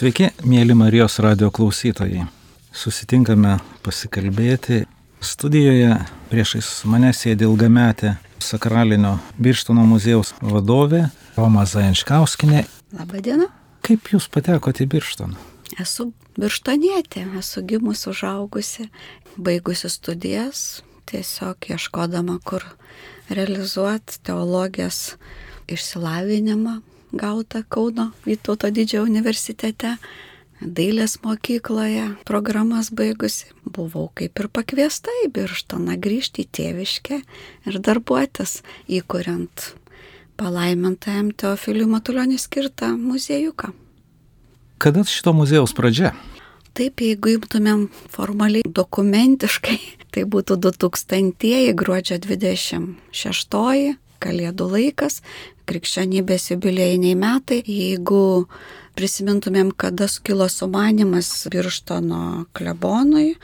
Sveiki, mėly Marijos radio klausytojai. Susitinkame pasikalbėti. Studijoje priešais mane sėdi ilgametė sakralinio Birštono muziejaus vadovė Roma Zajančkauskinė. Labadiena. Kaip jūs patekote į Birštoną? Esu birštonietė, esu gimus užaugusi, baigusi studijas, tiesiog ieškodama, kur realizuoti teologijos išsilavinimą gautą Kauno Vytauto didžiojo universitete, dailės mokykloje programas baigusi. Buvau kaip ir pakviesta į Birštoną grįžti į tėviškę ir darbuotis įkuriant palaimintajam Teofiliui Matulionį skirtą muziejuką. Kada šito muziejaus pradžia? Taip, jeigu imtumėm formaliai dokumentiškai, tai būtų 2000 gruodžio 26 kalėdų laikas, krikščionybės jubiliejiniai metai. Jeigu prisimintumėm, kada skilo sumanimas Birštono klebonui,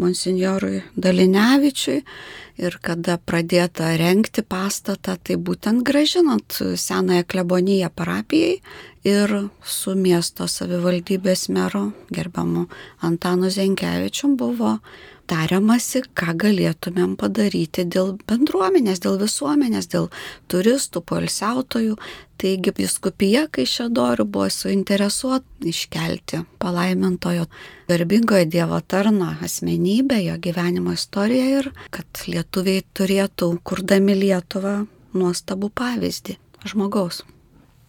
monsinjorui Dalinevičiui ir kada pradėta renkti pastatą, tai būtent gražinant senąją kleboniją parapijai ir su miesto savivaldybės meru gerbiamu Antanu Zenkevičium buvo tariamasi, ką galėtumėm padaryti dėl bendruomenės, dėl visuomenės, dėl turistų, polsiautojų. Taigi biskupija Kaišėdorių buvo suinteresuota iškelti palaimintojo garbingojo Dievo tarno asmenybę, jo gyvenimo istoriją ir kad lietuviai turėtų, kurdami Lietuvą, nuostabų pavyzdį žmogaus.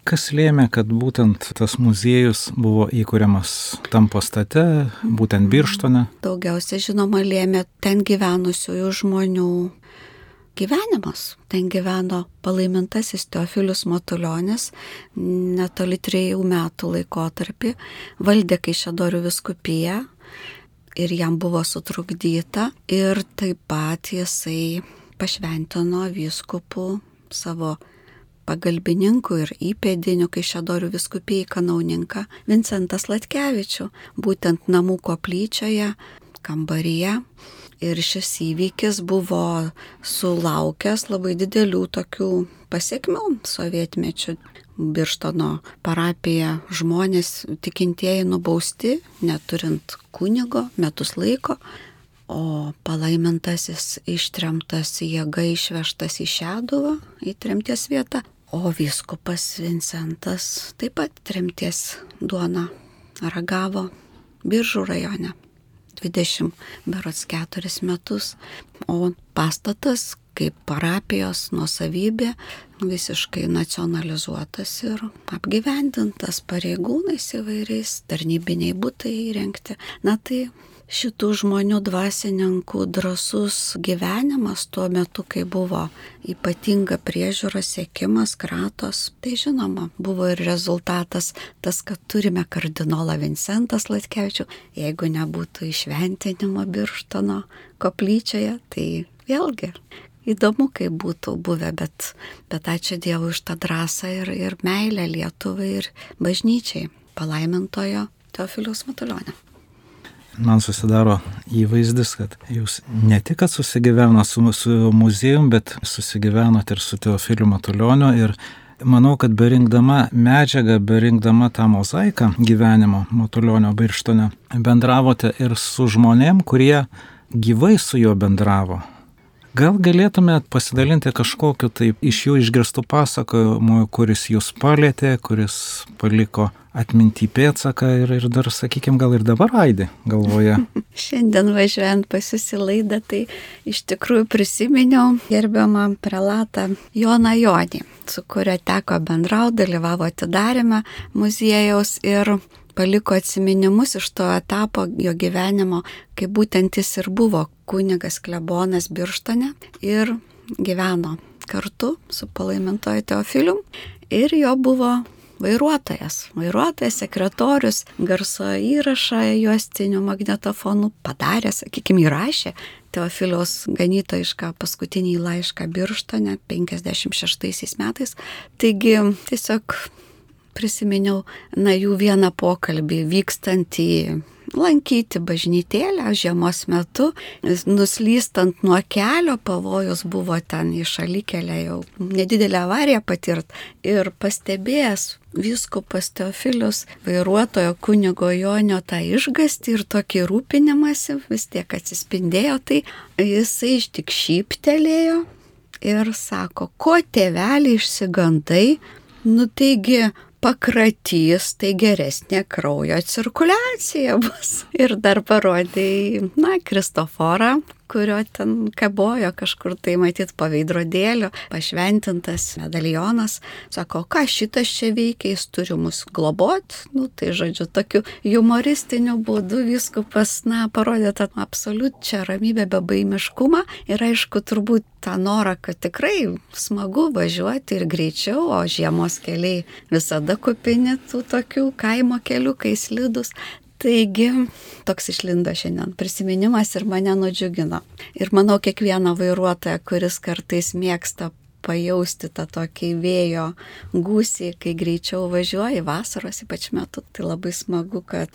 Kas lėmė, kad būtent tas muziejus buvo įkūriamas tam pastate, būtent Birštone? Daugiausia žinoma lėmė ten gyvenusiųjų žmonių gyvenimas. Ten gyveno palaimintasis Teofilius Matuljonis, netoli trejų metų laikotarpį, valdė Kaišėdorių viskupiją ir jam buvo sutrukdyta ir taip pat jisai pašventino vyskupų savo pagalbininkų ir įpėdinių Kaišėdorių viskupijai kanauninką Vincentas Latkevičių, būtent namų koplyčioje, kambaryje. Ir šis įvykis buvo sulaukęs labai didelių tokių pasiekmių sovietmečių. Birštono parapija žmonės tikintieji nubausti, neturint kunigo metus laiko, o palaimintasis ištremtas jėga išvežtas į Šeduvą, į tremties vietą, O vyskupas Vincentas taip pat tremties duona ragavo Biržų rajone 20 berots 4 metus, o pastatas kaip parapijos nuosavybė visiškai nacionalizuotas ir apgyvendintas pareigūnais įvairiais, tarnybiniai būtai įrengti. Na tai šitų žmonių dvasininkų drasus gyvenimas tuo metu, kai buvo ypatinga priežiūra, sėkimas, kratos, tai žinoma, buvo ir rezultatas tas, kad turime kardinolą Vincentas Latkevičių, jeigu nebūtų išventinimo Birštono koplyčioje, tai vėlgi įdomu, kaip būtų buvę, bet, bet ačiū Dievui už tą drąsą ir, ir meilę Lietuvai ir bažnyčiai palaimintojo Teofiliaus Matulionė man susidaro įvaizdis, kad jūs ne tik, kad susigyveno su, su muziejum, bet susigyvenot ir su Teofiliu Matulioniu ir manau, kad berinkdama medžiagą, berinkdama tą mozaiką gyvenimo Matulionio Birštone, bendravote ir su žmonėm, kurie gyvai su juo bendravo. Gal galėtumėt pasidalinti kažkokiu taip iš jų išgirstų pasakojimų, kuris jūs palėtė, kuris paliko atminti pėtsaką ir, ir dar, sakykime, gal ir dabar aidė galvoje. Šiandien važiuojant pas jūs į laidą, tai iš tikrųjų prisiminiau gerbiamą prelatą Joną Jonį, su kuria teko bendrauti, dalyvavo atidarime muziejaus ir paliko atsiminimus iš to etapo jo gyvenimo, kai būtent jis ir buvo kunigas klebonas Birštone ir gyveno kartu su palaimintoju Teofilium ir jo buvo vairuotojas, vairuotojas, sekretorius, garso įrašą juostiniu magnetofonu padarė, sakykime, įrašė Teofiliaus ganytojišką paskutinį laišką Birštone 56 metais. Taigi tiesiog prisiminiau, na, jų vieną pokalbį vykstant į lankyti bažnytėlę žiemos metu, nuslystant nuo kelio, pavojus buvo ten į šalikelę jau nedidelę avariją patirt. Ir pastebėjęs vyskupas Teofilius vairuotojo kunigo Jonio tą išgasti ir tokį rūpinimąsi vis tiek atsispindėjo, tai jisai iš tik šyptelėjo ir sako, ko tėveliai išsigandai, nu taigi pakratys, tai geresnė kraujo cirkuliacija bus. Ir dar parodė, na, Kristoforą, kurio ten kabojo kažkur tai matyt po veidrodėliu, pašventintas medalionas. Sako, ką šitas čia veikia, jis turi mus globot. Nu, tai žodžiu, tokiu humoristiniu būdu viskupas, na, parodė tą absoliučią ramybę, bebaimiškumą ir aišku, turbūt tą norą, kad tikrai smagu važiuoti ir greičiau, o žiemos keliai visada kupini tų tokių kaimo kelių, kai slidus. Taigi, toks išlindo šiandien prisiminimas ir mane nudžiugino. Ir manau, kiekvieną vairuotoją, kuris kartais mėgsta pajausti tą tokį vėjo gūsį, kai greičiau važiuoji vasaros ypač metu, tai labai smagu, kad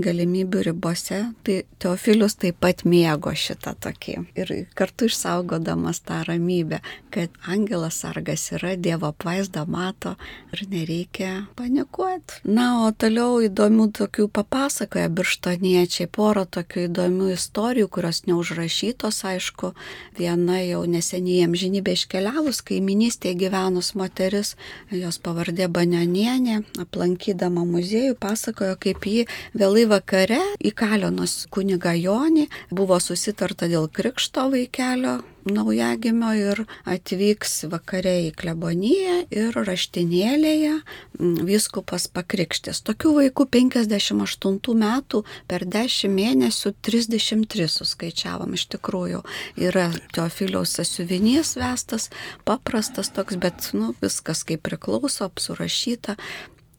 galimybių ribose, tai Teofilius taip pat mėgo šitą tokį ir kartu išsaugodamas tą ramybę, kad angelas sargas yra, Dievo apvaizda mato ir nereikia panikuoti. Na, o toliau įdomių tokių papasakoja birštoniečiai, porą tokių įdomių istorijų, kurios neužrašytos, aišku, viena jau neseniai amžinybė iškeliavus, kaiminystėje gyvenus moteris, jos pavardė Banionienė, aplankydama muziejų, pasakojo, kaip ji vėlai vėlai vakare įkalinus kuniga Jonį buvo susitarta dėl krikšto vaikelio naujagimio ir atvyks vakare į kleboniją ir raštinėlėje vyskupas pakrikštis. Tokių vaikų 58 metų per 10 mėnesių 33 suskaičiavom iš tikrųjų. Yra Teofiliaus sasiuvinys vestas, paprastas toks, bet nu, viskas kaip priklauso, apsurašyta.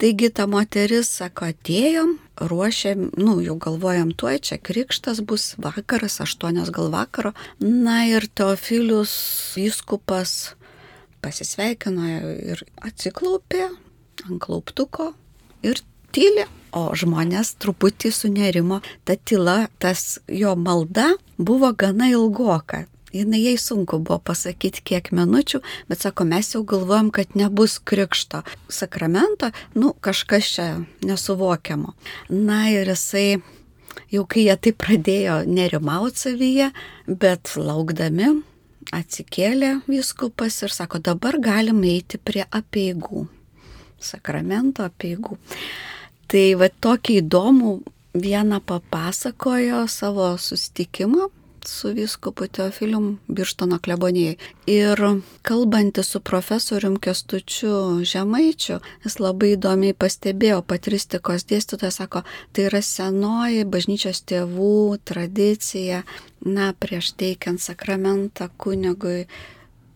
Taigi ta moteris sako, atėjom, ruošiam, nu, jau galvojam tuoj, čia krikštas bus vakaras, aštuonios gal vakaro. Na ir Teofilius vyskupas pasisveikino ir atsiklaupė ant klauptuko ir tyli. O žmonės truputį sunerimo, ta tyla, tas jo malda buvo gana ilgoka jinai jai sunku buvo pasakyti kiek minučių, bet sako, mes jau galvojam, kad nebus krikšto sakramento, nu kažkas čia nesuvokiamo. Na ir jisai, jau kai jie tai pradėjo nerimauti savyje, bet laukdami atsikėlė viskupas ir sako, dabar galim eiti prie apieigų, sakramento apieigų. Tai va tokį įdomų vieną papasakojo savo susitikimą su viskupu Teofilium Birštono klebonijai. Ir kalbantis su profesorium Kestučiu Žemaičiu, jis labai įdomiai pastebėjo, patristikos dėstytojas sako, tai yra senoji bažnyčios tėvų tradicija, na, prieš teikiant sakramentą kunigui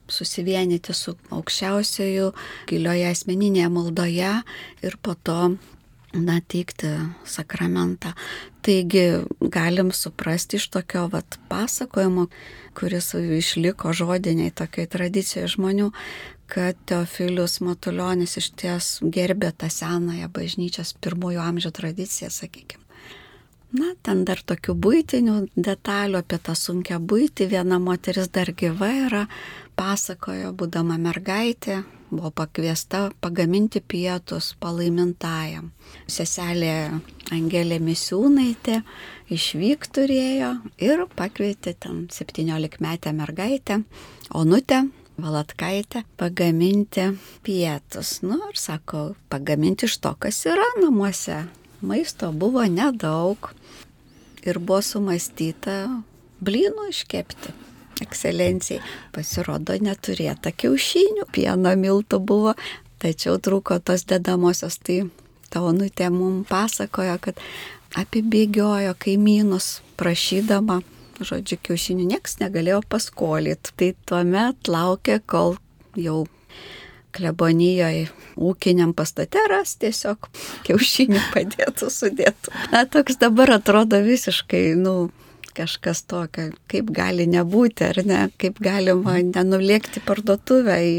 susivienyti su aukščiausiojų gilioje asmeninėje maldoje ir po to na, teikti sakramentą. Taigi galim suprasti iš tokio vat, pasakojimo, kuris išliko žodiniai tokiai tradicijai žmonių, kad Teofilius Matuljonis iš ties gerbė tą senąją bažnyčios pirmųjų amžių tradiciją, sakykime. Na, ten dar tokių būtinių detalių apie tą sunkę būtį. Viena moteris dar gyva yra, pasakojo, būdama mergaitė, buvo pakviesta pagaminti pietus palaimintajam. Seselė Angelė Misiūnaitė išvyk turėjo ir pakvietė ten 17 metę mergaitę, Onutę Valatkaitę, pagaminti pietus. Nu ir sako, pagaminti iš to, kas yra namuose. Maisto buvo nedaug ir buvo sumastyta blynų iškepti ekscelencijai. Pasirodo, neturėta kiaušinių, pieno miltų buvo, tačiau trūko tos dedamosios. Tai taunutė mums pasakojo, kad apibėgiojo kaimynus prašydama, žodžiu, kiaušinių nieks negalėjo paskolyti. Tai tuomet laukė, kol jau klebonijoje ūkiniam pastate ras tiesiog kiaušinių padėtų sudėtų. Na, toks dabar atrodo visiškai, nu, kažkas tokio, kaip gali nebūti, ar ne, kaip galima nenulėkti parduotuvę į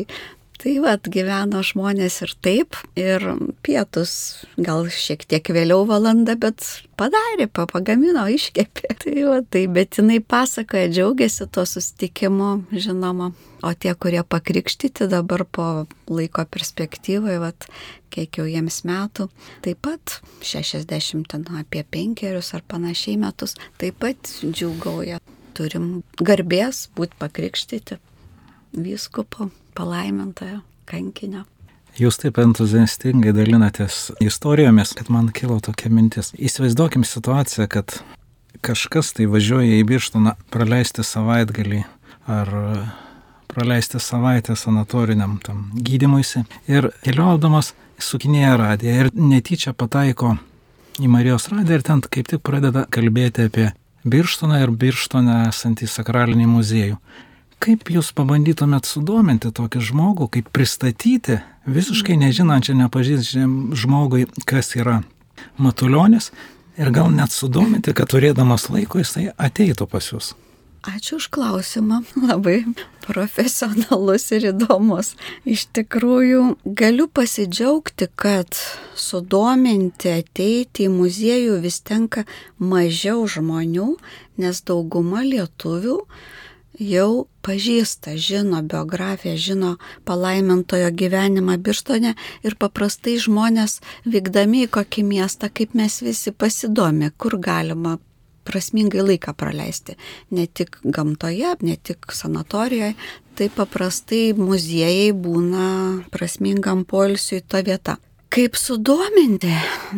Tai vad, gyveno žmonės ir taip, ir pietus gal šiek tiek vėliau valanda, bet padarė, pagamino, iškepė. Tai va, tai, bet jinai pasakoja, džiaugiasi tuo susitikimu, žinoma. O tie, kurie pakrikštyti dabar po laiko perspektyvoje, va, kiek jau jiems metų, taip pat 60 ten, apie penkerius ar panašiai metus, taip pat džiugauja. Turim garbės būti pakrikštyti vyskupo palaimintojo kankinio. Jūs taip entuziastingai dalinatės istorijomis, kad man kilo tokia mintis. Įsivaizduokim situaciją, kad kažkas tai važiuoja į Birštoną praleisti savaitgalį ar praleisti savaitę sanatoriniam tam gydimuisi ir keliaudamas sukinėja radiją ir netyčia pataiko į Marijos radiją ir ten kaip tik pradeda kalbėti apie Birštoną ir Birštone esantį sakralinį muziejų. Kaip jūs pabandytumėt sudominti tokį žmogų, kaip pristatyti visiškai nežinančią, nepažįstamą žmogui, kas yra matulionis ir gal net sudominti, kad turėdamas laiko jisai ateitų pas jūs? Ačiū už klausimą, labai profesionalus ir įdomus. Iš tikrųjų, galiu pasidžiaugti, kad sudominti ateiti į muziejų vis tenka mažiau žmonių, nes dauguma lietuvių jau pažįsta, žino biografiją, žino palaimintojo gyvenimą Birštone ir paprastai žmonės vykdami į kokį miestą, kaip mes visi pasidomi, kur galima prasmingai laiką praleisti. Ne tik gamtoje, ne tik sanatorijoje, tai paprastai muziejai būna prasmingam polsiui ta vieta. Kaip sudominti?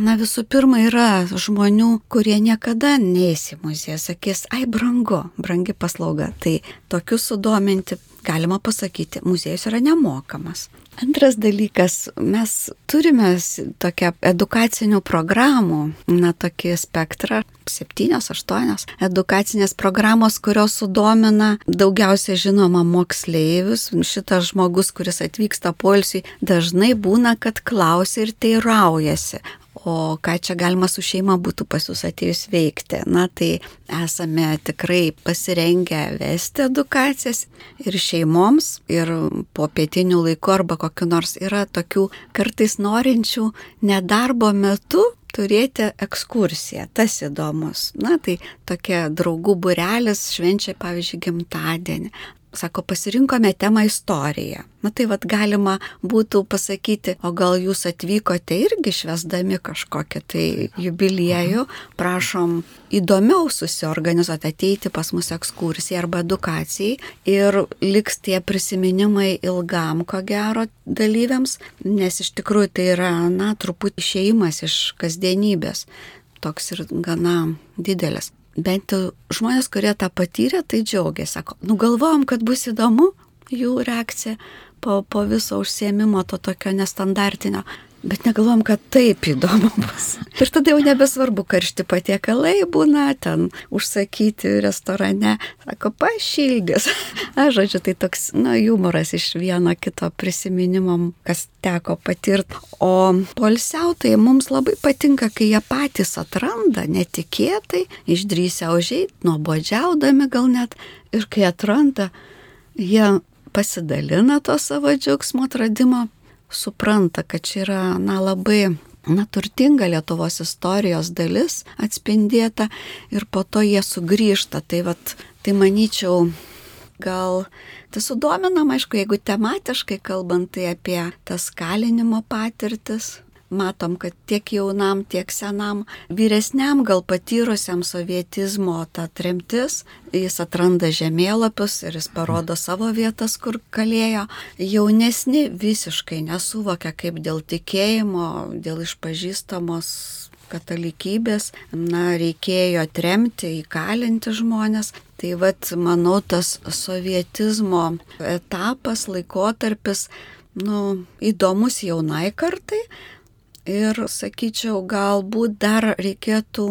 Na visų pirma yra žmonių, kurie niekada neįs į muziejų, sakys, ai brangu, brangi paslauga. Tai tokius sudominti galima pasakyti, muziejus yra nemokamas. Antras dalykas, mes turime tokią edukacinių programų, na, tokį spektrą, septynios, aštuonios edukacinės programos, kurios sudomina daugiausia žinoma moksleivius. Šitas žmogus, kuris atvyksta polsiui, dažnai būna, kad klausia ir teiraujasi, o ką čia galima su šeima būtų pas jūs atėjus veikti. Na tai esame tikrai pasirengę vesti edukacijas ir šeimoms, ir po pietinių laikų arba kokiu nors yra tokių kartais norinčių nedarbo metu turėti ekskursiją. Tas įdomus. Na, tai tokia draugų burelis švenčia, pavyzdžiui, gimtadienį sako, pasirinkome temą istoriją. Na tai vad galima būtų pasakyti, o gal jūs atvykote irgi švesdami kažkokią tai jubiliejų, prašom įdomiau susiorganizuoti, ateiti pas mus ekskursijai arba edukacijai ir liks tie prisiminimai ilgam, ko gero, dalyviams, nes iš tikrųjų tai yra, na, truputį išėjimas iš kasdienybės toks ir gana didelis bent jau žmonės, kurie tą patyrė, tai džiaugiasi. Sako, nu galvojom, kad bus įdomu jų reakcija po, po viso užsiemimo to tokio nestandartinio. Bet negalvom, kad taip įdomu bus. Ir tada jau nebesvarbu, karšti patiekalai būna ten užsakyti restorane. Sako, pašilgęs. Aš žodžiu, tai toks, na, humoras iš vieno kito prisiminimo, kas teko patirti. O polsiautai mums labai patinka, kai jie patys atranda netikėtai, išdrįsia užėjti, nuobodžiaudami gal net. Ir kai atranda, jie pasidalina to savo džiaugsmo atradimo supranta, kad čia yra, na, labai na, turtinga Lietuvos istorijos dalis atspindėta ir po to jie sugrįžta. Tai, vat, tai manyčiau, gal tai sudominam, aišku, jeigu tematiškai kalbant, tai apie tas kalinimo patirtis, matom, kad tiek jaunam, tiek senam, vyresniam, gal patyrusiam sovietizmo tą tremtis, jis atranda žemėlapius ir jis parodo savo vietas, kur kalėjo. Jaunesni visiškai nesuvokia, kaip dėl tikėjimo, dėl išpažįstamos katalikybės, na, reikėjo tremti, įkalinti žmonės. Tai vad, manau, tas sovietizmo etapas, laikotarpis, nu, įdomus jaunai kartai, Ir sakyčiau, galbūt dar reikėtų,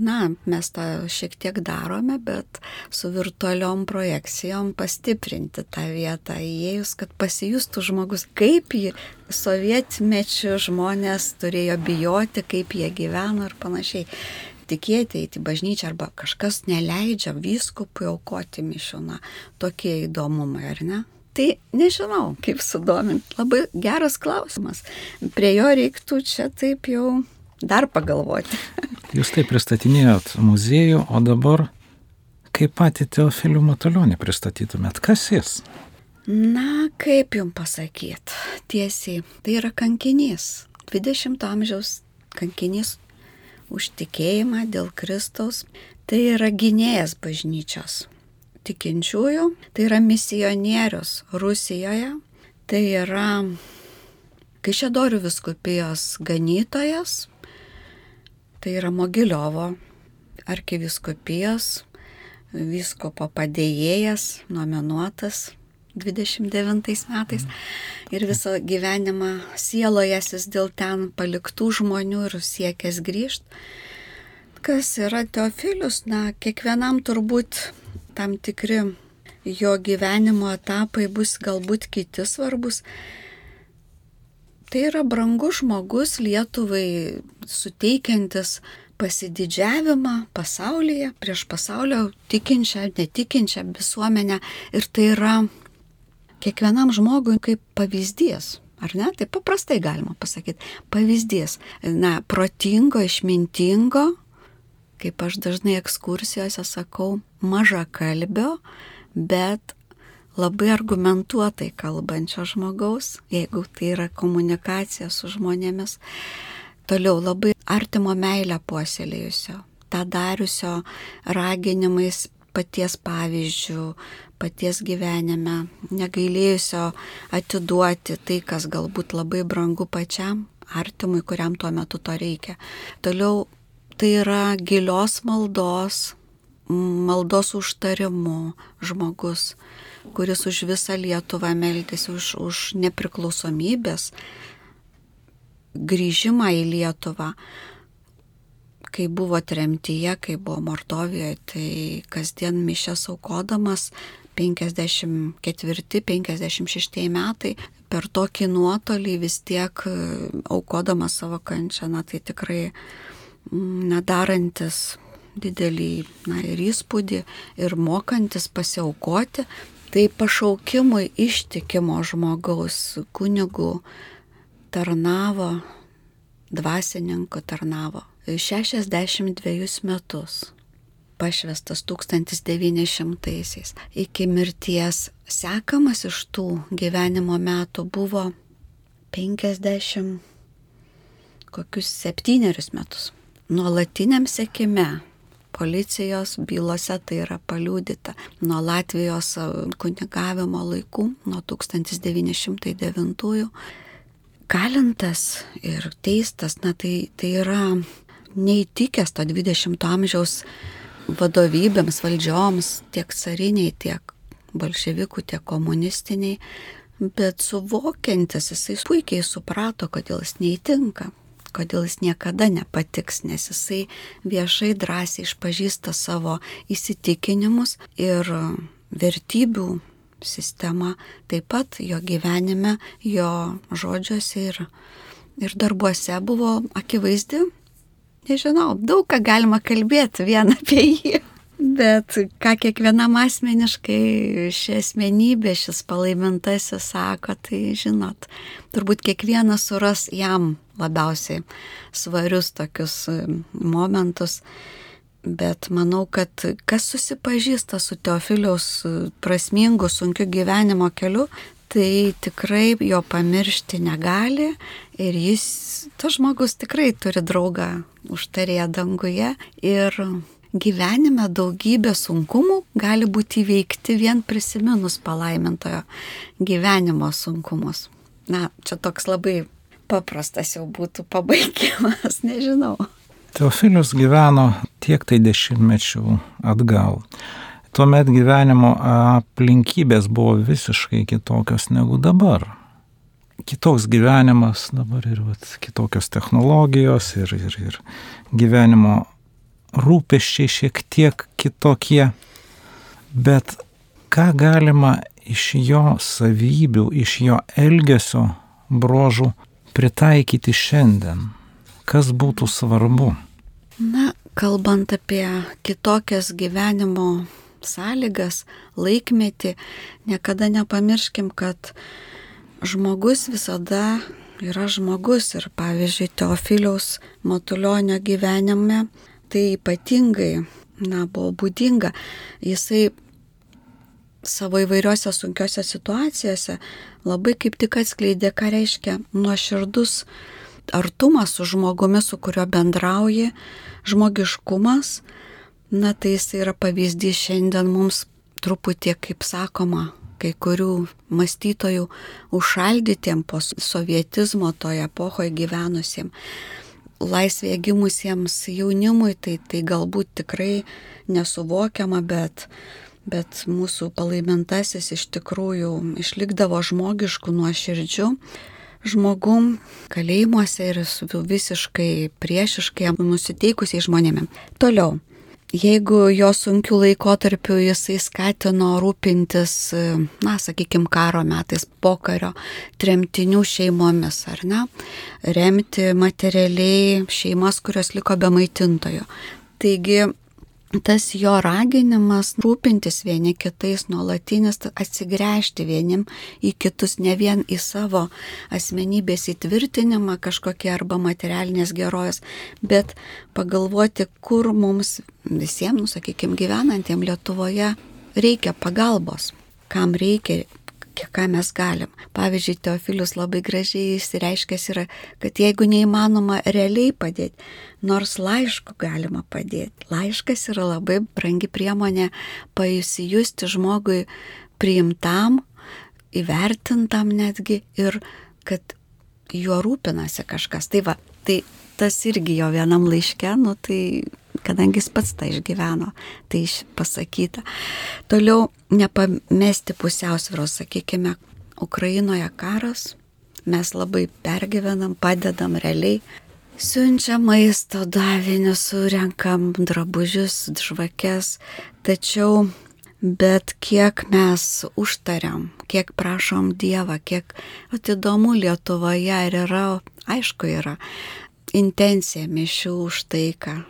na, mes tą šiek tiek darome, bet su virtualiom projekcijom pastiprinti tą vietą įėjus, kad pasijustų žmogus, kaip jį sovietmečių žmonės turėjo bijoti, kaip jie gyveno ir panašiai tikėti, eiti bažnyčią arba kažkas neleidžia vyskupui aukoti mišių, na, tokie įdomumai, ar ne? Tai nežinau, kaip sudominti. Labai geras klausimas. Prie jo reiktų čia taip jau dar pagalvoti. Jūs taip pristatinėjot muziejų, o dabar kaip patį Teofilių Matulionį pristatytumėt? Kas jis? Na, kaip jums pasakyti, tiesiai, tai yra kankinys. 20 amžiaus kankinys už tikėjimą dėl Kristaus. Tai yra gynėjas bažnyčios tikinčiųjų, tai yra misionierius Rusijoje, tai yra Kaišėdorių viskupijos ganytojas, tai yra Mogiliovo arkiviskupijos viskopo padėjėjas, nominuotas 29 metais ir visą gyvenimą sielojasis dėl ten paliktų žmonių ir siekęs grįžti. Kas yra Teofilius? Na, kiekvienam turbūt tam tikri jo gyvenimo etapai bus galbūt kiti svarbus. Tai yra brangus žmogus Lietuvai suteikiantis pasididžiavimą pasaulyje, prieš pasaulio tikinčią, netikinčią visuomenę. Ir tai yra kiekvienam žmogui kaip pavyzdys. Ar ne? Tai paprastai galima pasakyti. Pavyzdys. Na, protingo, išmintingo, kaip aš dažnai ekskursijose sakau, maža kalbio, bet labai argumentuotai kalbančio žmogaus, jeigu tai yra komunikacija su žmonėmis. Toliau labai artimo meilę puoselėjusio, tą dariusio raginimais paties pavyzdžių, paties gyvenime, negailėjusio atiduoti tai, kas galbūt labai brangu pačiam artimui, kuriam tuo metu to reikia. Toliau tai yra gilios maldos, maldos užtarimu žmogus, kuris už visą Lietuvą meldėsi, už, už nepriklausomybės grįžimą į Lietuvą. Kai buvo tremtyje, kai buvo Mordovijoje, tai kasdien mišęs aukodamas 54-56 metai per tokį nuotolį vis tiek aukodamas savo kančią, na tai tikrai nedarantis didelį na, ir įspūdį ir mokantis pasiaukoti, tai pašaukimui ištikimo žmogaus kunigų tarnavo, dvasininko tarnavo 62 metus. Pašvestas 1900-aisiais. Iki mirties sekamas iš tų gyvenimo metų buvo 50 kokius septynerius metus nuolatiniam sekime policijos bylose tai yra paliūdita nuo Latvijos kunigavimo laikų, nuo 1909 kalintas ir teistas, na tai, tai yra neįtikęs to 20 amžiaus vadovybėms, valdžioms, tiek cariniai, tiek bolševikų, tiek komunistiniai, bet suvokiantis jisai puikiai suprato, kodėl jis neįtinka kodėl jis niekada nepatiks, nes jisai viešai drąsiai išpažįsta savo įsitikinimus ir vertybių sistema taip pat jo gyvenime, jo žodžiuose ir, ir darbuose buvo akivaizdi. Nežinau, daug ką galima kalbėti vien apie jį. Bet ką kiekvienam asmeniškai ši asmenybė, šis palaimintasis sako, tai žinot, turbūt kiekvienas suras jam labiausiai svarius tokius e, momentus. Bet manau, kad kas susipažįsta su Teofiliaus e, prasmingu, sunkiu gyvenimo keliu, tai tikrai jo pamiršti negali ir jis, tas žmogus tikrai turi draugą užtarėję danguje ir gyvenime daugybė sunkumų gali būti įveikti vien prisiminus palaimintojo gyvenimo sunkumus. Na, čia toks labai paprastas jau būtų pabaigimas, nežinau. Teofilius gyveno tiek tai dešimtmečių atgal. Tuomet gyvenimo aplinkybės buvo visiškai kitokios negu dabar. Kitoks gyvenimas dabar ir vat, kitokios technologijos ir, ir, ir gyvenimo rūpeščiai šiek tiek kitokie, bet ką galima iš jo savybių, iš jo elgesio brožų pritaikyti šiandien? Kas būtų svarbu? Na, kalbant apie kitokias gyvenimo sąlygas, laikmetį, niekada nepamirškim, kad žmogus visada yra žmogus ir pavyzdžiui Teofiliaus Matulionio gyvenime tai ypatingai, na, buvo būdinga. Jisai savo įvairiose sunkiose situacijose labai kaip tik atskleidė, ką reiškia nuoširdus artumas su žmogumi, su kuriuo bendrauji, žmogiškumas, na tai jis yra pavyzdys šiandien mums truputį, kaip sakoma, kai kurių mąstytojų užšaldytiem po sovietizmo toje epochoje gyvenusiems laisvėje gimusiems jaunimui, tai, tai galbūt tikrai nesuvokiama, bet, bet mūsų palaimintasis iš tikrųjų išlikdavo žmogiškų nuoširdžių žmogum kalėjimuose ir su visiškai priešiškai nusiteikusiai žmonėmis. Toliau. Jeigu jo sunkių laikotarpių jisai skatino rūpintis, na, sakykime, karo metais, pokario tremtinių šeimomis, ar ne, remti materialiai šeimas, kurios liko be maitintojo. Taigi tas jo raginimas rūpintis vieni kitais nuolatinis, atsigręžti vienim į kitus, ne vien į savo asmenybės įtvirtinimą kažkokie arba materialinės gerojas, bet pagalvoti, kur mums visiems, nu, sakykime, gyvenantiem Lietuvoje reikia pagalbos, kam reikia ką mes galim. Pavyzdžiui, Teofilius labai gražiai įsireiškęs yra, kad jeigu neįmanoma realiai padėti, nors laišku galima padėti. Laiškas yra labai brangi priemonė pajusijusti žmogui priimtam, įvertintam netgi ir kad juo rūpinasi kažkas. Tai va, tai tas irgi jo vienam laiške, nu tai kadangi jis pats tą išgyveno, tai pasakyta. Toliau nepamesti pusiausvėros, sakykime, Ukrainoje karas, mes labai pergyvenam, padedam realiai, siunčia maisto davinius, surenkam drabužius, žvakes, tačiau bet kiek mes užtariam, kiek prašom Dievą, kiek atidomu Lietuvoje ir yra, aišku, yra intencija mišių už taiką,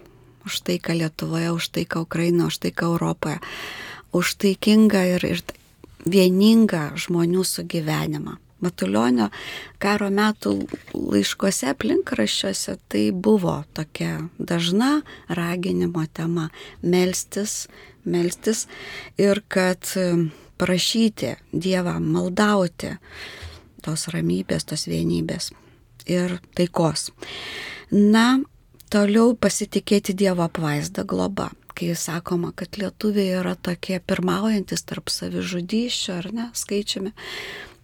už taiką Lietuvoje, už taiką Ukrainoje, už taiką Europoje, už taikingą ir, ir vieningą žmonių sugyvenimą. Matulionio karo metų laiškose aplinkraščiuose tai buvo tokia dažna raginimo tema - melstis, melstis ir kad prašyti Dievą, maldauti tos ramybės, tos vienybės ir taikos. Na, Toliau pasitikėti Dievo apvaizdą globa. Kai sakoma, kad lietuviai yra tokie pirmaujantis tarp savižudyščių ar ne, skaičiumi,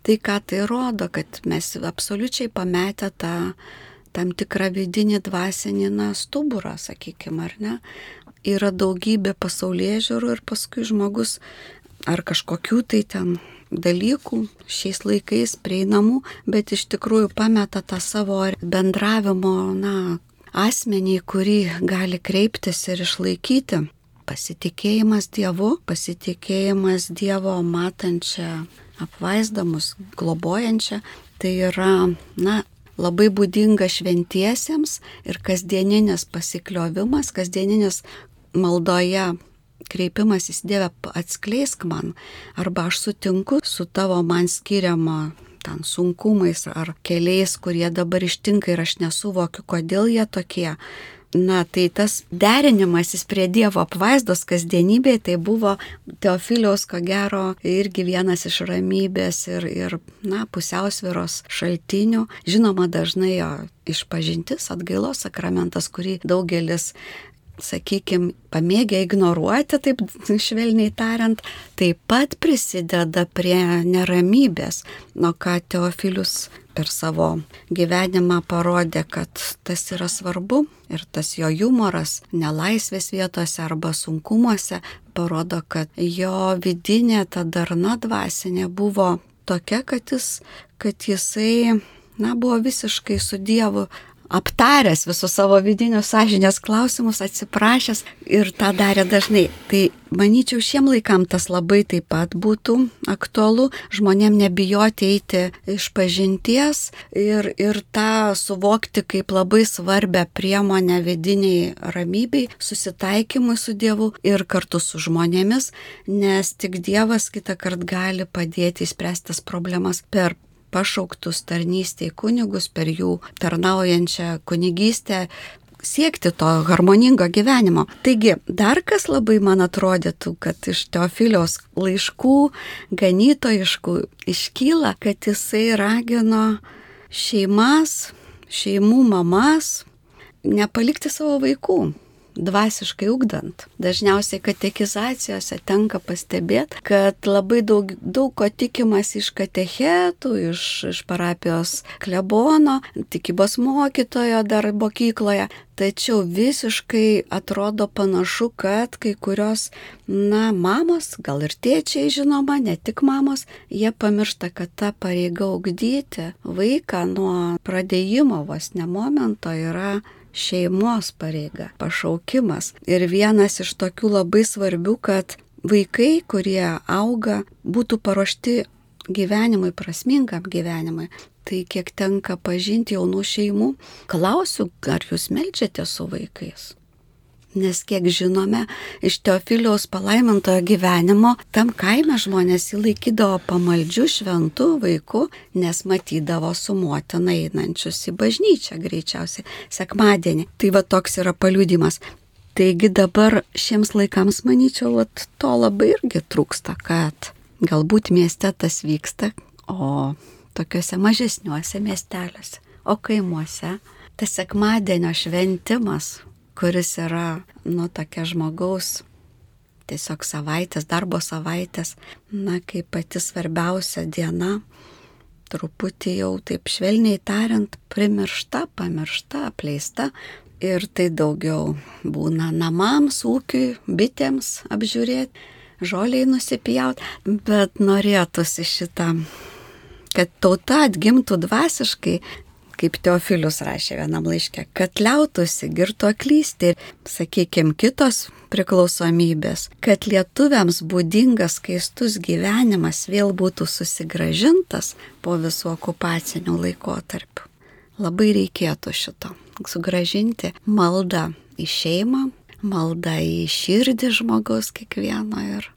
tai ką tai rodo, kad mes absoliučiai pametę tą tam tikrą vidinį dvasinį na, stuburą, sakykime, ar ne. Yra daugybė pasaulyje žiūrų ir paskui žmogus ar kažkokių tai ten dalykų šiais laikais prieinamų, bet iš tikrųjų pameta tą savo bendravimo, na, asmenį, kurį gali kreiptis ir išlaikyti. Pasitikėjimas Dievu, pasitikėjimas Dievo matančią apvaizdamus, globojančią, tai yra, na, labai būdinga šventiesiems ir kasdieninis pasikliovimas, kasdieninis maldoje kreipimas į Dievę atskleisk man, arba aš sutinku su tavo man skiriama ten sunkumais ar keliais, kurie dabar ištinka ir aš nesuvokiu, kodėl jie tokie. Na, tai tas derinimasis prie Dievo apvaizdos kasdienybėje, tai buvo Teofiliaus, ko gero, irgi vienas iš ramybės ir, ir na, pusiausviros šaltinių. Žinoma, dažnai jo išpažintis, atgailos sakramentas, kurį daugelis sakykime, pamėgę ignoruoti, taip švelniai tariant, taip pat prisideda prie neramybės, nuo ką Teofilius per savo gyvenimą parodė, kad tas yra svarbu ir tas jo humoras nelaisvės vietose arba sunkumuose parodo, kad jo vidinė ta darna dvasinė buvo tokia, kad, jis, kad jisai, na, buvo visiškai su Dievu aptaręs visus savo vidinius sąžinės klausimus, atsiprašęs ir tą darė dažnai. Tai manyčiau, šiem laikam tas labai taip pat būtų aktualu, žmonėm nebijoti eiti iš pažinties ir, ir tą suvokti kaip labai svarbę priemonę vidiniai ramybei, susitaikymui su Dievu ir kartu su žmonėmis, nes tik Dievas kitą kartą gali padėti įspręstas problemas per pašauktus tarnystėj kunigus, per jų tarnaujančią kunigystę, siekti to harmoningo gyvenimo. Taigi, dar kas labai man atrodytų, kad iš Teofiliaus laiškų, ganytojiškų, iškyla, kad jisai ragino šeimas, šeimų mamas nepalikti savo vaikų dvasiškai ugdant. Dažniausiai katekizacijose tenka pastebėti, kad labai daug, daug ko tikimas iš katechetų, iš, iš parapijos klebono, tikybos mokytojo dar mokykloje. Tačiau visiškai atrodo panašu, kad kai kurios, na, mamos, gal ir tėčiai žinoma, ne tik mamos, jie pamiršta, kad ta pareiga ugdyti vaiką nuo pradėjimo vos ne momento yra šeimos pareiga, pašaukimas. Ir vienas iš tokių labai svarbių, kad vaikai, kurie auga, būtų paruošti gyvenimui, prasmingam gyvenimui. Tai kiek tenka pažinti jaunų šeimų, klausiu, ar jūs melčiate su vaikais? Nes kiek žinome, iš Teofiliaus palaimintojo gyvenimo, tam kaime žmonės jį laikydavo pamaldžių šventų vaikų, nes matydavo su motina einančius į bažnyčią greičiausiai sekmadienį. Tai va toks yra paliudimas. Taigi dabar šiems laikams, manyčiau, vat, to labai irgi trūksta, kad galbūt mieste tas vyksta, o tokiuose mažesniuose miesteliuose, o kaimuose tas sekmadienio šventimas kuris yra, nu, tokia žmogaus tiesiog savaitės, darbo savaitės, na, kaip pati svarbiausia diena, truputį jau taip švelniai tariant, primiršta, pamiršta, apleista. Ir tai daugiau būna namams, ūkiui, bitėms apžiūrėti, žoliai nusipjauti, bet norėtųsi šitą, kad tauta atgimtų dvasiškai, kaip Teofilius rašė vienam laiške, kad liautųsi girto klysti ir, sakykime, kitos priklausomybės, kad lietuviams būdingas keistus gyvenimas vėl būtų susigražintas po visų okupacinių laikotarpių. Labai reikėtų šito - sugražinti maldą į šeimą, maldą į širdį žmogaus kiekvieno ir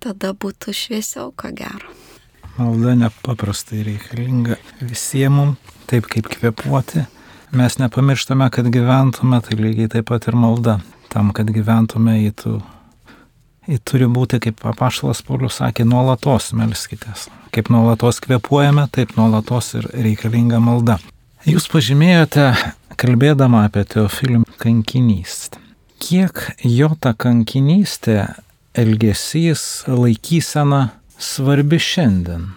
tada būtų šviesiau, ko gero. Malda nepaprastai reikalinga visiems mums taip kaip kvepuoti. Mes nepamirštame, kad gyventume, tai lygiai taip pat ir malda. Tam, kad gyventume, į tų Į turi būti, kaip apaštalas Paulius sakė, nuolatos melskitės. Kaip nuolatos kvepuojame, taip nuolatos ir reikalinga malda. Jūs pažymėjote, kalbėdama apie Teofilių kankinystę. Kiek jo ta kankinystė, elgesys, laikysena svarbi šiandien?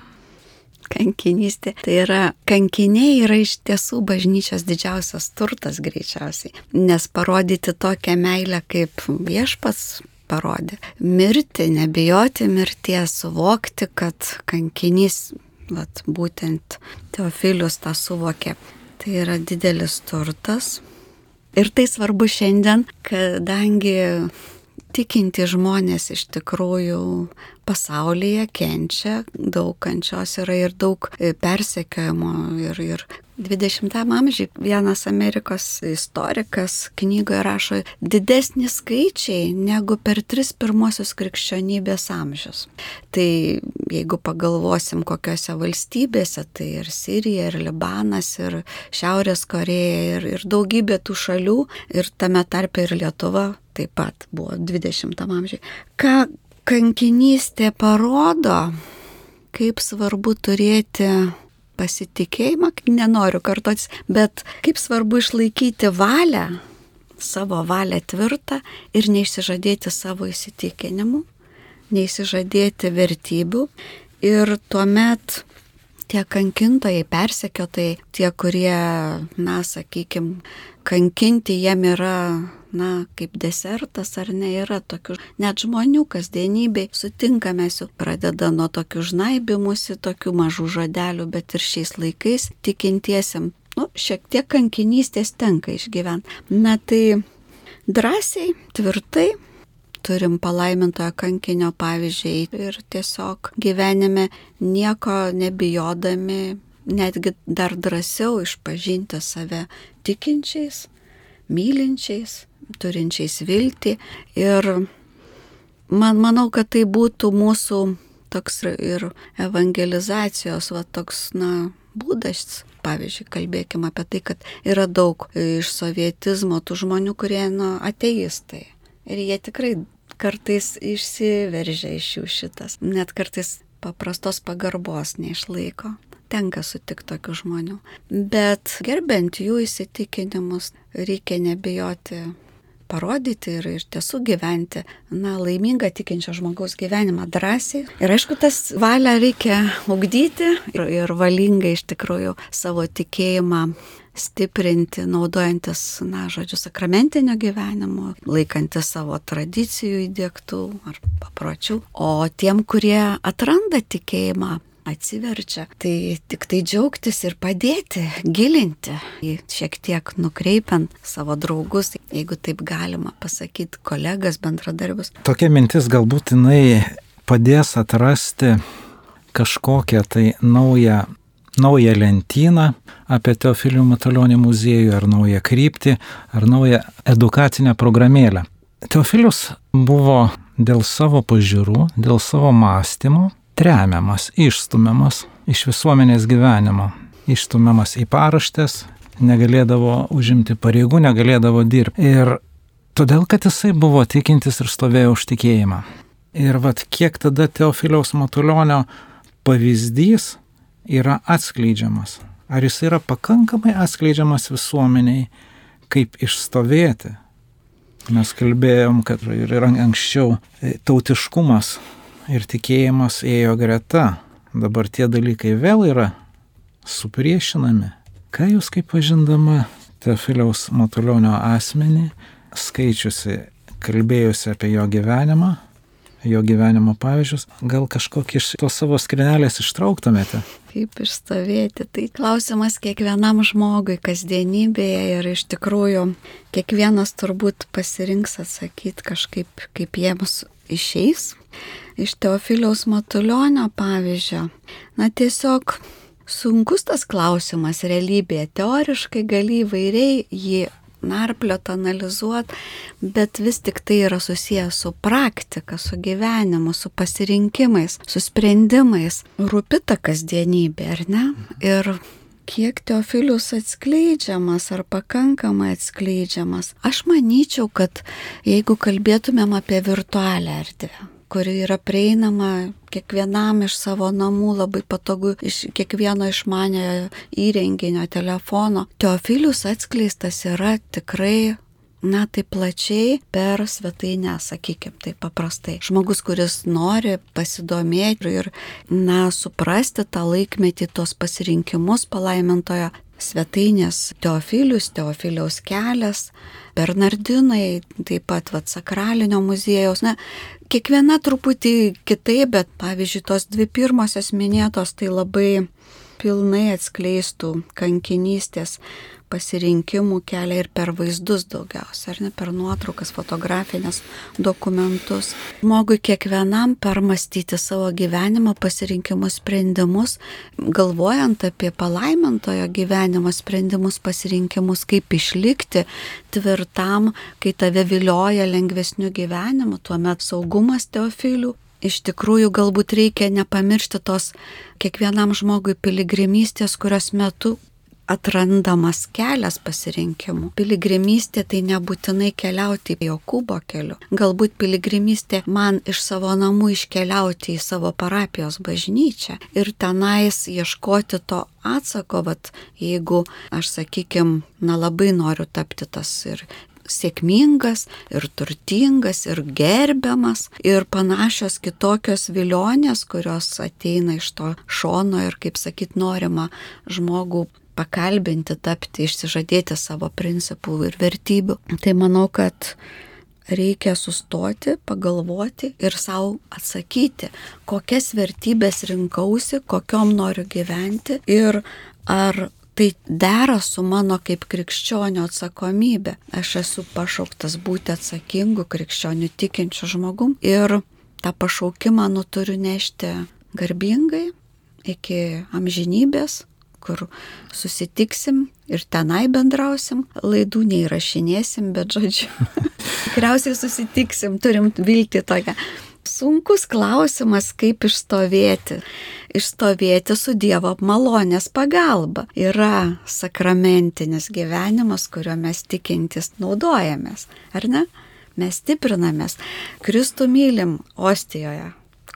kankinystė. Tai yra, kankiniai yra iš tiesų bažnyčios didžiausias turtas greičiausiai, nes parodyti tokią meilę kaip viešpats parodė. Mirti, nebijoti mirties, suvokti, kad kankinys, vat, būtent Teofilius tą suvokė. Tai yra didelis turtas. Ir tai svarbu šiandien, kadangi tikinti žmonės iš tikrųjų pasaulyje kenčia, daug kančios yra ir daug e, persekiojimo. Ir, ir 20-am amžiui vienas Amerikos istorikas knygoje rašo didesni skaičiai negu per tris pirmosius krikščionybės amžius. Tai jeigu pagalvosim kokiose valstybėse, tai ir Sirija, ir Libanas, ir Šiaurės Koreja, ir, ir daugybė tų šalių, ir tame tarpe ir Lietuva taip pat buvo 20 amžiai. Ką kankinystė parodo, kaip svarbu turėti pasitikėjimą, nenoriu kartotis, bet kaip svarbu išlaikyti valią, savo valią tvirtą ir neišsižadėti savo įsitikinimų, neišsižadėti vertybių. Ir tuomet tie kankintojai, persekiotojai, tie, kurie, na, sakykime, kankinti jiem yra na, kaip desertas ar ne, yra tokių, net žmonių kasdienybei sutinkame su, pradeda nuo tokių žnaibimusi, tokių mažų žodelių, bet ir šiais laikais tikintiesiam nu, šiek tiek kankinystės tenka išgyventi. Na tai drąsiai, tvirtai turim palaimintojo kankinio pavyzdžiai ir tiesiog gyvenime nieko nebijodami, netgi dar drąsiau išpažinti save tikinčiais, mylinčiais, turinčiais viltį. Ir man manau, kad tai būtų mūsų toks ir evangelizacijos, va toks, na, būdas. Pavyzdžiui, kalbėkime apie tai, kad yra daug iš sovietizmo tų žmonių, kurie, na, ateistai. Ir jie tikrai kartais išsiveržia iš jų šitas. Net kartais paprastos pagarbos neišlaiko. Tenka sutikti tokių žmonių. Bet gerbent jų įsitikinimus, reikia nebijoti parodyti ir iš tiesų gyventi, na, laimingą tikinčio žmogaus gyvenimą drąsiai. Ir aišku, tas valią reikia ugdyti ir, ir valingai iš tikrųjų savo tikėjimą stiprinti, naudojantis, na, žodžiu, sakramentinio gyvenimo, laikantis savo tradicijų įdėktų ar papročių. O tiem, kurie atranda tikėjimą, atsiverčia, tai tik tai džiaugtis ir padėti, gilinti, šiek tiek nukreipiant savo draugus, jeigu taip galima pasakyti, kolegas, bendradarbius. Tokia mintis galbūt jinai padės atrasti kažkokią tai naują naują lentyną apie Teofilių Matulionį muziejų, ar naują kryptį, ar naują edukacinę programėlę. Teofilius buvo dėl savo pažiūrų, dėl savo mąstymo tremiamas, išstumiamas iš visuomenės gyvenimo, išstumiamas į paraštės, negalėdavo užimti pareigų, negalėdavo dirbti. Ir todėl, kad jisai buvo tikintis ir stovėjo už tikėjimą. Ir vad kiek tada Teofiliaus Matulionio pavyzdys yra atskleidžiamas. Ar jis yra pakankamai atskleidžiamas visuomeniai, kaip išstovėti. Mes kalbėjom, kad ir anksčiau e, tautiškumas ir tikėjimas ėjo greta. Dabar tie dalykai vėl yra supriešinami. Ką jūs kaip pažindama Teofiliaus Matulionio asmenį, skaičiusi, kalbėjusi apie jo gyvenimą, jo gyvenimo pavyzdžius, gal kažkokį iš tos savo skrinelės ištrauktumėte? kaip išstovėti. Tai klausimas kiekvienam žmogui kasdienybėje ir iš tikrųjų kiekvienas turbūt pasirinks atsakyti kažkaip, kaip jiems išeis. Iš Teofiliaus Matulionio pavyzdžio, na tiesiog sunkus tas klausimas realybėje. Teoriškai gali įvairiai jį narpliot, analizuot, bet vis tik tai yra susijęs su praktika, su gyvenimu, su pasirinkimais, su sprendimais. Rūpi ta kasdienybė, ar ne? Ir kiek teofilius atskleidžiamas ar pakankamai atskleidžiamas. Aš manyčiau, kad jeigu kalbėtumėm apie virtualią erdvę, kuri yra prieinama kiekvienam iš savo namų, labai patogu iš kiekvieno išmaniojo įrenginio telefono. Teofilius atskleistas yra tikrai na, tai plačiai per svetainę, sakykime, tai paprastai. Žmogus, kuris nori pasidomėti ir, na, suprasti tą laikmetį, tos pasirinkimus palaimintojo svetainės Teofilius, Teofiliaus kelias, Bernardinai, taip pat vat, sakralinio muziejaus. Na, kiekviena truputį kitaip, bet pavyzdžiui, tos dvi pirmosios minėtos tai labai pilnai atskleistų kankinystės pasirinkimų kelią ir per vaizdus daugiausia, ar ne per nuotraukas, fotografines dokumentus. Žmogui kiekvienam permastyti savo gyvenimo pasirinkimus, sprendimus, galvojant apie palaimintojo gyvenimo sprendimus, pasirinkimus, kaip išlikti tvirtam, kai tave vilioja lengvesnių gyvenimų, tuomet saugumas teofilių iš tikrųjų galbūt reikia nepamiršti tos kiekvienam žmogui piligrimystės, kurios metu atrandamas kelias pasirinkimų. Piligrimystė tai nebūtinai keliauti Jokūbo keliu. Galbūt piligrimystė man iš savo namų iškeliauti į savo parapijos bažnyčią ir tenais ieškoti to atsako, vat, jeigu aš, sakykime, na labai noriu tapti tas ir sėkmingas ir turtingas ir gerbiamas ir panašios kitokios vilionės, kurios ateina iš to šono ir, kaip sakyt, norima žmogų pakalbinti, tapti, išsižadėti savo principų ir vertybių. Tai manau, kad reikia sustoti, pagalvoti ir savo atsakyti, kokias vertybės rinkausi, kokiom noriu gyventi ir ar tai dera su mano kaip krikščionio atsakomybė. Aš esu pašauktas būti atsakingu krikščioniu tikinčiu žmogum ir tą pašaukimą nu turiu nešti garbingai iki amžinybės, kur susitiksim ir tenai bendrausim, laidų neįrašinėsim, bet žodžiu, tikriausiai susitiksim, turim vilti tokią. Sunkus klausimas, kaip išstovėti išstovėti su Dievo malonės pagalba. Yra sakramentinis gyvenimas, kuriuo mes tikintis naudojamės, ar ne? Mes stiprinamės. Kristų mylim Ostijoje,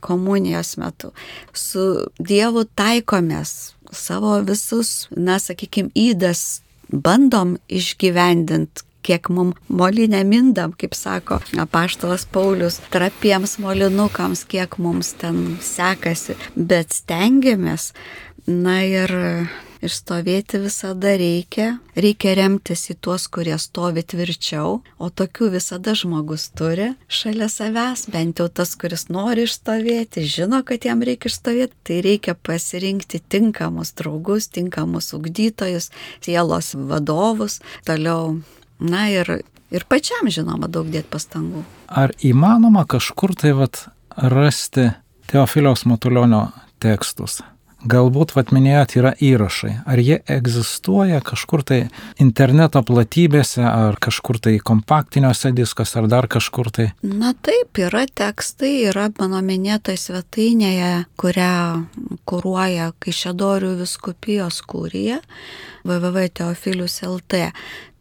komunijos metu. Su Dievu taikomės savo visus, na, sakykime, įdas bandom išgyvendinti kiek mum molinę mindam, kaip sako apaštalas Paulius, trapiems molinukams, kiek mums ten sekasi, bet stengiamės. Na ir Išstovėti visada reikia, reikia remtis į tuos, kurie stovi tvirčiau, o tokių visada žmogus turi šalia savęs, bent jau tas, kuris nori išstovėti, žino, kad jam reikia išstovėti, tai reikia pasirinkti tinkamus draugus, tinkamus ugdytojus, sielos vadovus, toliau Na ir, ir pačiam, žinoma, daug dėti pastangų. Ar įmanoma kažkur tai vat rasti Teofiliaus Matulionio tekstus? Galbūt, vad minėjot, yra įrašai. Ar jie egzistuoja kažkur tai interneto platybėse, ar kažkur tai kompaktiniuose diskuose, ar dar kažkur tai? Na taip, yra tekstai, yra mano minėtoje svetainėje, kurią kūruoja Kaišėdorių viskupijos kūrija www.teofilius.lt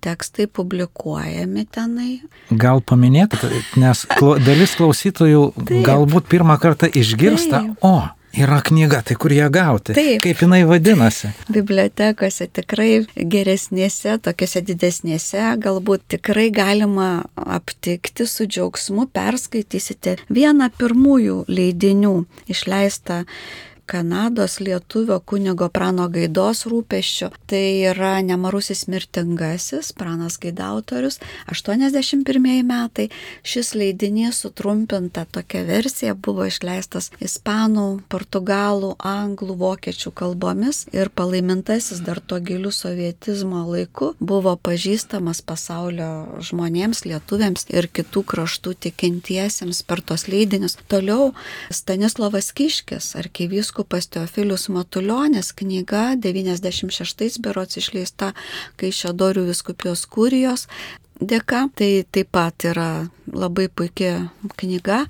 tekstai publikuojami tenai. Gal paminėtumėte, nes dalis klausytojų Taip. galbūt pirmą kartą išgirsta, Taip. o, Yra knyga, tai kur ją gauti? Taip. Kaip jinai vadinasi? Bibliotekose tikrai geresnėse, tokiuose didesnėse, galbūt tikrai galima aptikti su džiaugsmu, perskaitysite vieną pirmųjų leidinių išleistą Kanados lietuvio kunigo Prano Gaidos rūpeščių. Tai yra Nemarusis mirtingasis, Pranas Gaidautorius, 81 metai. Šis leidinys sutrumpinta tokia versija buvo išleistas ispanų, portugalų, anglų, vokiečių kalbomis ir palaimintasis dar to gilių sovietizmo laiku buvo pažįstamas pasaulio žmonėms, lietuviams ir kitų kraštų tikintiesiems per tos leidinius. Toliau Stanislavas Kiškis, arkivyskupas, vyskupas Teofilius Matuljonis knyga 96 berots išleista Kaišėdorių viskupijos kurijos dėka. Tai taip pat yra labai puikia knyga.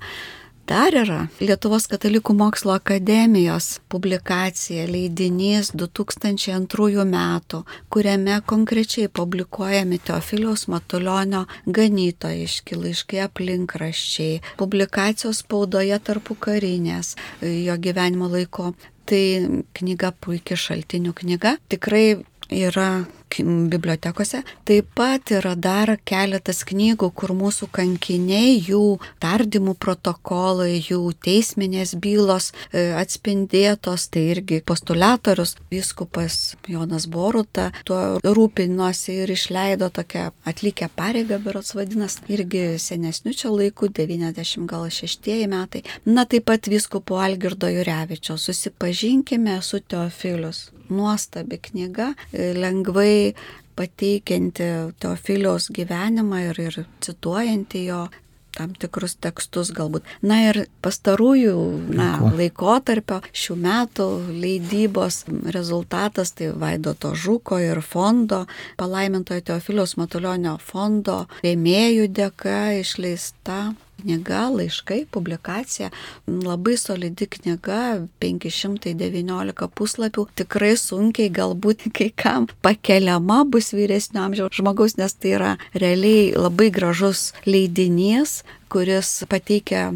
Dar yra Lietuvos katalikų mokslo akademijos publikacija, leidinys 2002 metų, kuriame konkrečiai publikuojami Teofiliaus Matulionio ganytojiški laiškai aplinkraščiai, publikacijos spaudoje tarpu karinės jo gyvenimo laiko. Tai knyga puikia šaltinių knyga. Tikrai yra bibliotekose. Taip pat yra dar keletas knygų, kur mūsų kankiniai, jų tardymų protokolai, jų teisminės bylos e, atspindėtos, tai irgi postulatorius, viskupas Jonas Boruta, tuo rūpinosi ir išleido tokią atlikę pareigą, berots vadinas, irgi senesnių čia laikų, 96 metai. Na taip pat viskupo Algirdo Jurevičio, susipažinkime su Teofilius nuostabi knyga, lengvai pateikianti Teofiliaus gyvenimą ir, ir cituojanti jo tam tikrus tekstus galbūt. Na ir pastarųjų na, laikotarpio šių metų leidybos rezultatas tai Vaidoto Žuko ir fondo, palaimintojo Teofiliaus Matulionio fondo rėmėjų dėka išleista knyga, laiškai, publikacija, labai solidi knyga, 519 puslapių, tikrai sunkiai galbūt kai kam pakeliama bus vyresnio amžiaus žmogaus, nes tai yra realiai labai gražus leidinys, kuris pateikia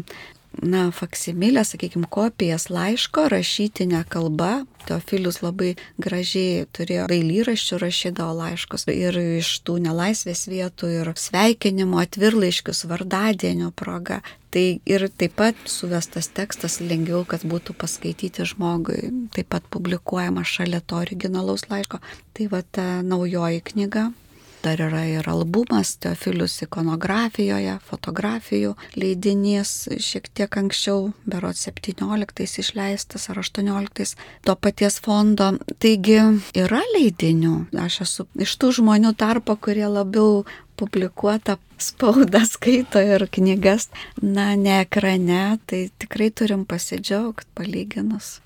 na, faksimilę, sakykime, kopijas laiško rašytinę kalbą. Teofilius labai gražiai turėjo dailyraščių rašydavo laiškus ir iš tų nelaisvės vietų ir sveikinimo atvirlaiškius vardadienio proga. Tai ir taip pat suvestas tekstas lengviau, kad būtų paskaityti žmogui, taip pat publikuojama šalia to originalaus laiško. Tai va ta naujoji knyga dar yra ir albumas Teofilius ikonografijoje, fotografijų leidinys šiek tiek anksčiau, berot 17 išleistas ar 18 to paties fondo. Taigi yra leidinių. Aš esu iš tų žmonių tarpo, kurie labiau publikuota spauda skaito ir knygas, na, ne ekrane, tai tikrai turim pasidžiaugti palyginus.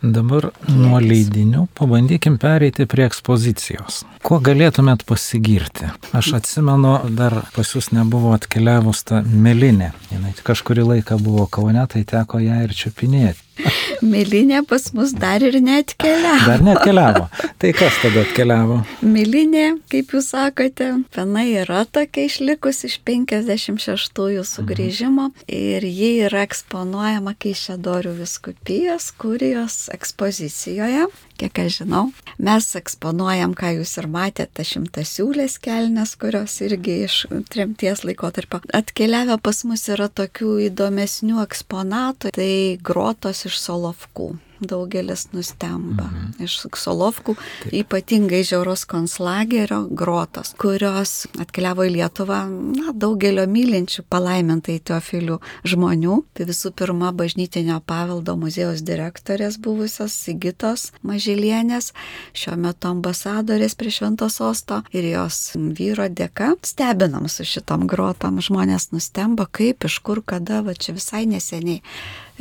Dabar nuo leidinių pabandykim pereiti prie ekspozicijos. Kuo galėtumėt pasigirti? Aš atsimenu, dar pas jūs nebuvo atkeliavus ta melinė. Jis kažkurį laiką buvo Kaune, tai teko ją ir čiupinėti. Milinė pas mus dar ir netkeliavo. Dar netkeliavo. Tai kas tada atkeliavo? Milinė, kaip jūs sakote, pena yra tokia išlikusi iš 56-ųjų sugrįžimo mhm. ir ji yra eksponuojama Keišėdorių viskupijos kurijos ekspozicijoje kiek aš žinau. Mes eksponuojam, ką jūs ir matėte, šimtasiūlės kelnes, kurios irgi iš tremties laikotarpio atkeliavę pas mus yra tokių įdomesnių eksponatų, tai grotos iš Solovkų daugelis nustemba. Mhm. Iš Solovkų, Taip. ypatingai žiaurus konslagerio grotos, kurios atkeliavo į Lietuvą, na, daugelio mylinčių palaimintai teofilių žmonių. Tai visų pirma, bažnytinio paveldo muziejaus direktorės buvusios Sigitos Mažilienės, šiuo metu ambasadorės prie Šventos Osto ir jos vyro dėka stebinam su šitom grotom. Žmonės nustemba, kaip, iš kur, kada, va čia visai neseniai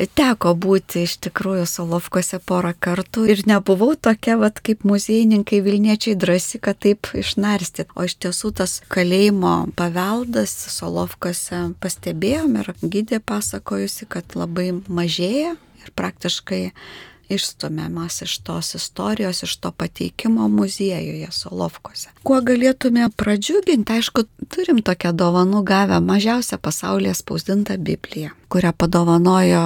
teko būti iš tikrųjų Solovkose porą kartų ir nebuvau tokia, vat, kaip muziejininkai Vilniečiai drąsi, kad taip išnarstyt. O iš tiesų tas kalėjimo paveldas Solovkose pastebėjom ir gydė pasakojusi, kad labai mažėja ir praktiškai išstumiamas iš tos istorijos, iš to pateikimo muziejuje Solovkose. Kuo galėtume pradžiuginti, aišku, turim tokią dovanų gavę mažiausią pasaulyje spausdintą Bibliją, kurią padovanojo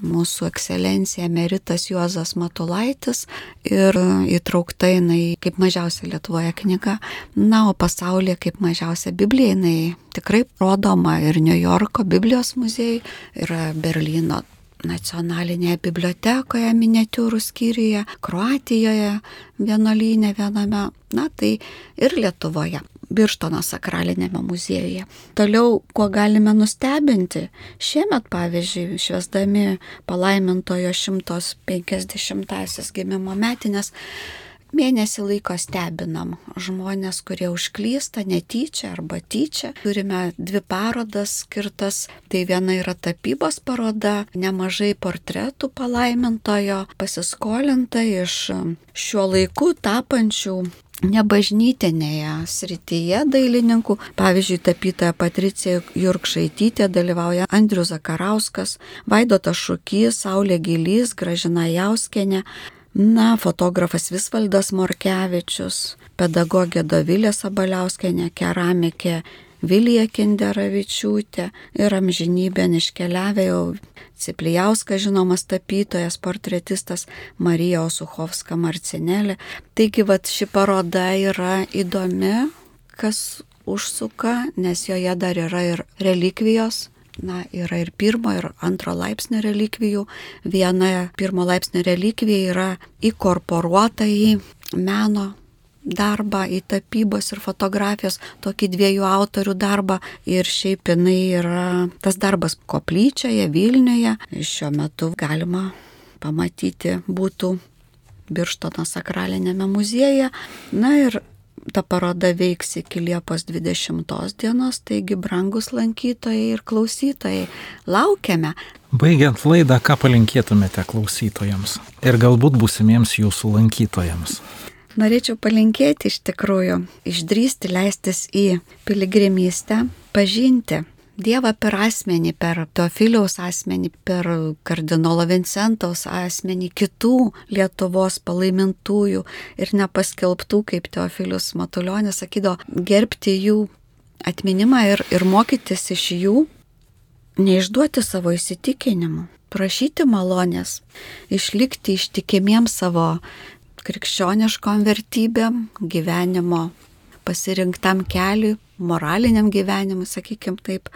mūsų ekscelencija emeritas Juozas Matulaitis ir įtraukta jinai kaip mažiausia Lietuvoje knyga, na, o pasaulyje kaip mažiausia Biblija jinai tikrai rodoma ir New Yorko Biblijos muziejai, ir Berlyno nacionalinėje bibliotekoje, miniatiūrų skyriuje, Kroatijoje, vienuolynė viename, na tai ir Lietuvoje. Birštono sakralinėme muziejuje. Toliau, kuo galime nustebinti, šiemet, pavyzdžiui, švesdami palaimintojo 150-asias gimimo metinės, Mėnesį laiko stebinam žmonės, kurie užklysta netyčia arba tyčia. Turime dvi parodas skirtas. Tai viena yra tapybos paroda, nemažai portretų palaimintojo pasiskolinta iš šiuo laiku tapančių nebažnytinėje srityje dailininkų. Pavyzdžiui, tapytoja Patricija Jurkšaitytė dalyvauja Andrius Zakarauskas, Vaidotas Šukys, Saulė Gilys, Gražina Jauskenė. Na, fotografas Visvaldas Morkevičius, pedagogė Dovilė Sabaliauskenė, keramikė Vilija Kinderavičiūtė ir amžinybė iškeliavę jau Ciplijauskas žinomas tapytojas, portretistas Marija Osuchovska Marcinelė. Taigi, va, ši paroda yra įdomi, kas užsuka, nes joje dar yra ir relikvijos na, yra ir pirmo, ir antro laipsnio relikvijų. Viena pirmo laipsnio relikvija yra įkorporuota į meno darbą, į tapybos ir fotografijos, tokį dviejų autorių darbą. Ir šiaip jinai yra tas darbas koplyčioje, Vilniuje. Šiuo metu galima pamatyti būtų Birštono sakralinėme muziejuje. Na ir ta paroda veiks iki Liepos 20 dienos, taigi brangus lankytojai ir klausytojai, laukiame. Baigiant laidą, ką palinkėtumėte klausytojams ir galbūt būsimiems jūsų lankytojams? Norėčiau palinkėti iš tikrųjų, išdrysti leistis į piligrimystę, pažinti Dievą per asmenį, per Teofiliaus asmenį, per kardinolo Vincentaus asmenį, kitų Lietuvos palaimintųjų ir nepaskelbtų, kaip Teofilius Matulionis sakydavo, gerbti jų atminimą ir, ir mokytis iš jų, neišduoti savo įsitikinimų, prašyti malonės, išlikti ištikimiems savo krikščioniškom vertybėm, gyvenimo pasirinktam keliui, moraliniam gyvenimui, sakykim taip,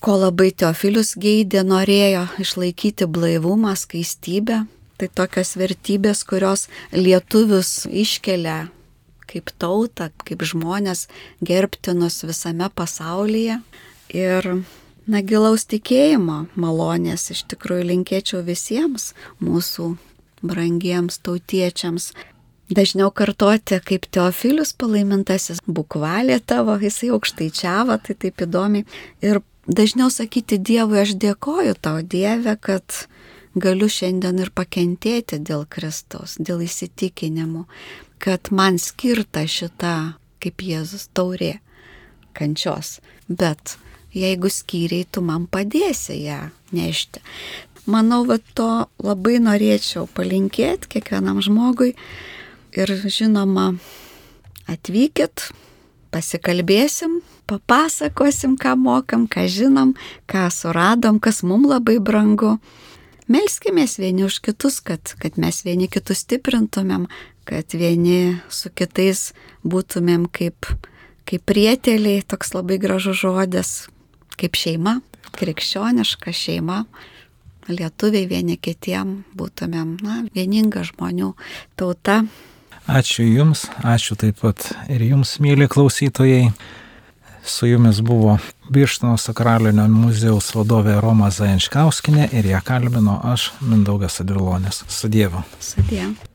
ko labai Teofilius geidė, norėjo išlaikyti blaivumą, skaistybę. Tai tokios vertybės, kurios lietuvius iškelia kaip tautą, kaip žmonės gerbtinus visame pasaulyje. Ir, na, gilaus tikėjimo malonės iš tikrųjų linkėčiau visiems mūsų brangiems tautiečiams. Dažniau kartoti, kaip Teofilius palaimintasis, bukvalė tavo, jisai aukštaičiavo, tai taip įdomi. Ir dažniau sakyti Dievui, aš dėkoju tau Dieve, kad galiu šiandien ir pakentėti dėl Kristaus, dėl įsitikinimų, kad man skirta šita, kaip Jėzus, taurė kančios. Bet jeigu skyriai, tu man padėsi ją nešti. Manau, va to labai norėčiau palinkėti kiekvienam žmogui Ir žinoma, atvykit, pasikalbėsim, papasakosim, ką mokam, ką žinom, ką suradom, kas mums labai brangu. Melskimės vieni už kitus, kad, kad mes vieni kitus stiprintumėm, kad vieni su kitais būtumėm kaip, kaip prieteliai, toks labai gražus žodis, kaip šeima, krikščioniška šeima lietuviai vieni kitiem būtumėm na, vieninga žmonių tauta, Ačiū Jums, ačiū taip pat ir Jums, mėly klausytojai. Su Jumis buvo Birštono sakralinio muziejaus vadovė Roma Zajančkauskinė ir ją kalbino aš, Mindaugas Advilonis. Su Dievu. Su Dievu.